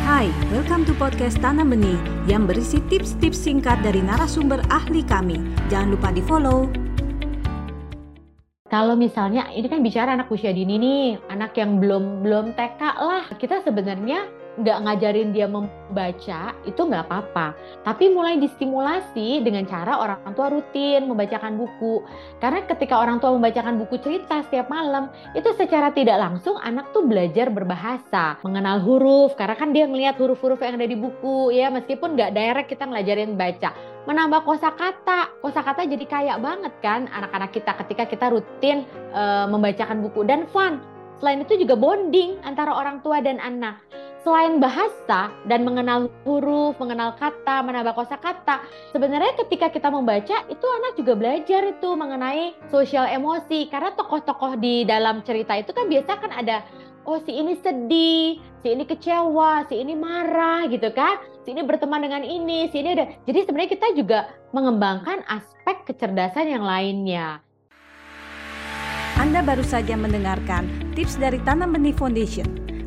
Hai, welcome to podcast Tanam Benih yang berisi tips-tips singkat dari narasumber ahli kami. Jangan lupa di follow. Kalau misalnya ini kan bicara anak usia dini nih, anak yang belum belum TK lah, kita sebenarnya nggak ngajarin dia membaca itu nggak apa-apa. Tapi mulai distimulasi dengan cara orang tua rutin membacakan buku. Karena ketika orang tua membacakan buku cerita setiap malam itu secara tidak langsung anak tuh belajar berbahasa mengenal huruf. Karena kan dia ngelihat huruf-huruf yang ada di buku ya. Meskipun nggak direct kita ngelajarin baca. Menambah kosakata. Kosakata jadi kaya banget kan anak-anak kita ketika kita rutin uh, membacakan buku. Dan fun. Selain itu juga bonding antara orang tua dan anak selain bahasa dan mengenal huruf, mengenal kata, menambah kosakata, sebenarnya ketika kita membaca itu anak juga belajar itu mengenai sosial emosi karena tokoh-tokoh di dalam cerita itu kan biasa kan ada oh si ini sedih, si ini kecewa, si ini marah gitu kan, si ini berteman dengan ini, si ini ada. Jadi sebenarnya kita juga mengembangkan aspek kecerdasan yang lainnya. Anda baru saja mendengarkan tips dari Tanam Benih Foundation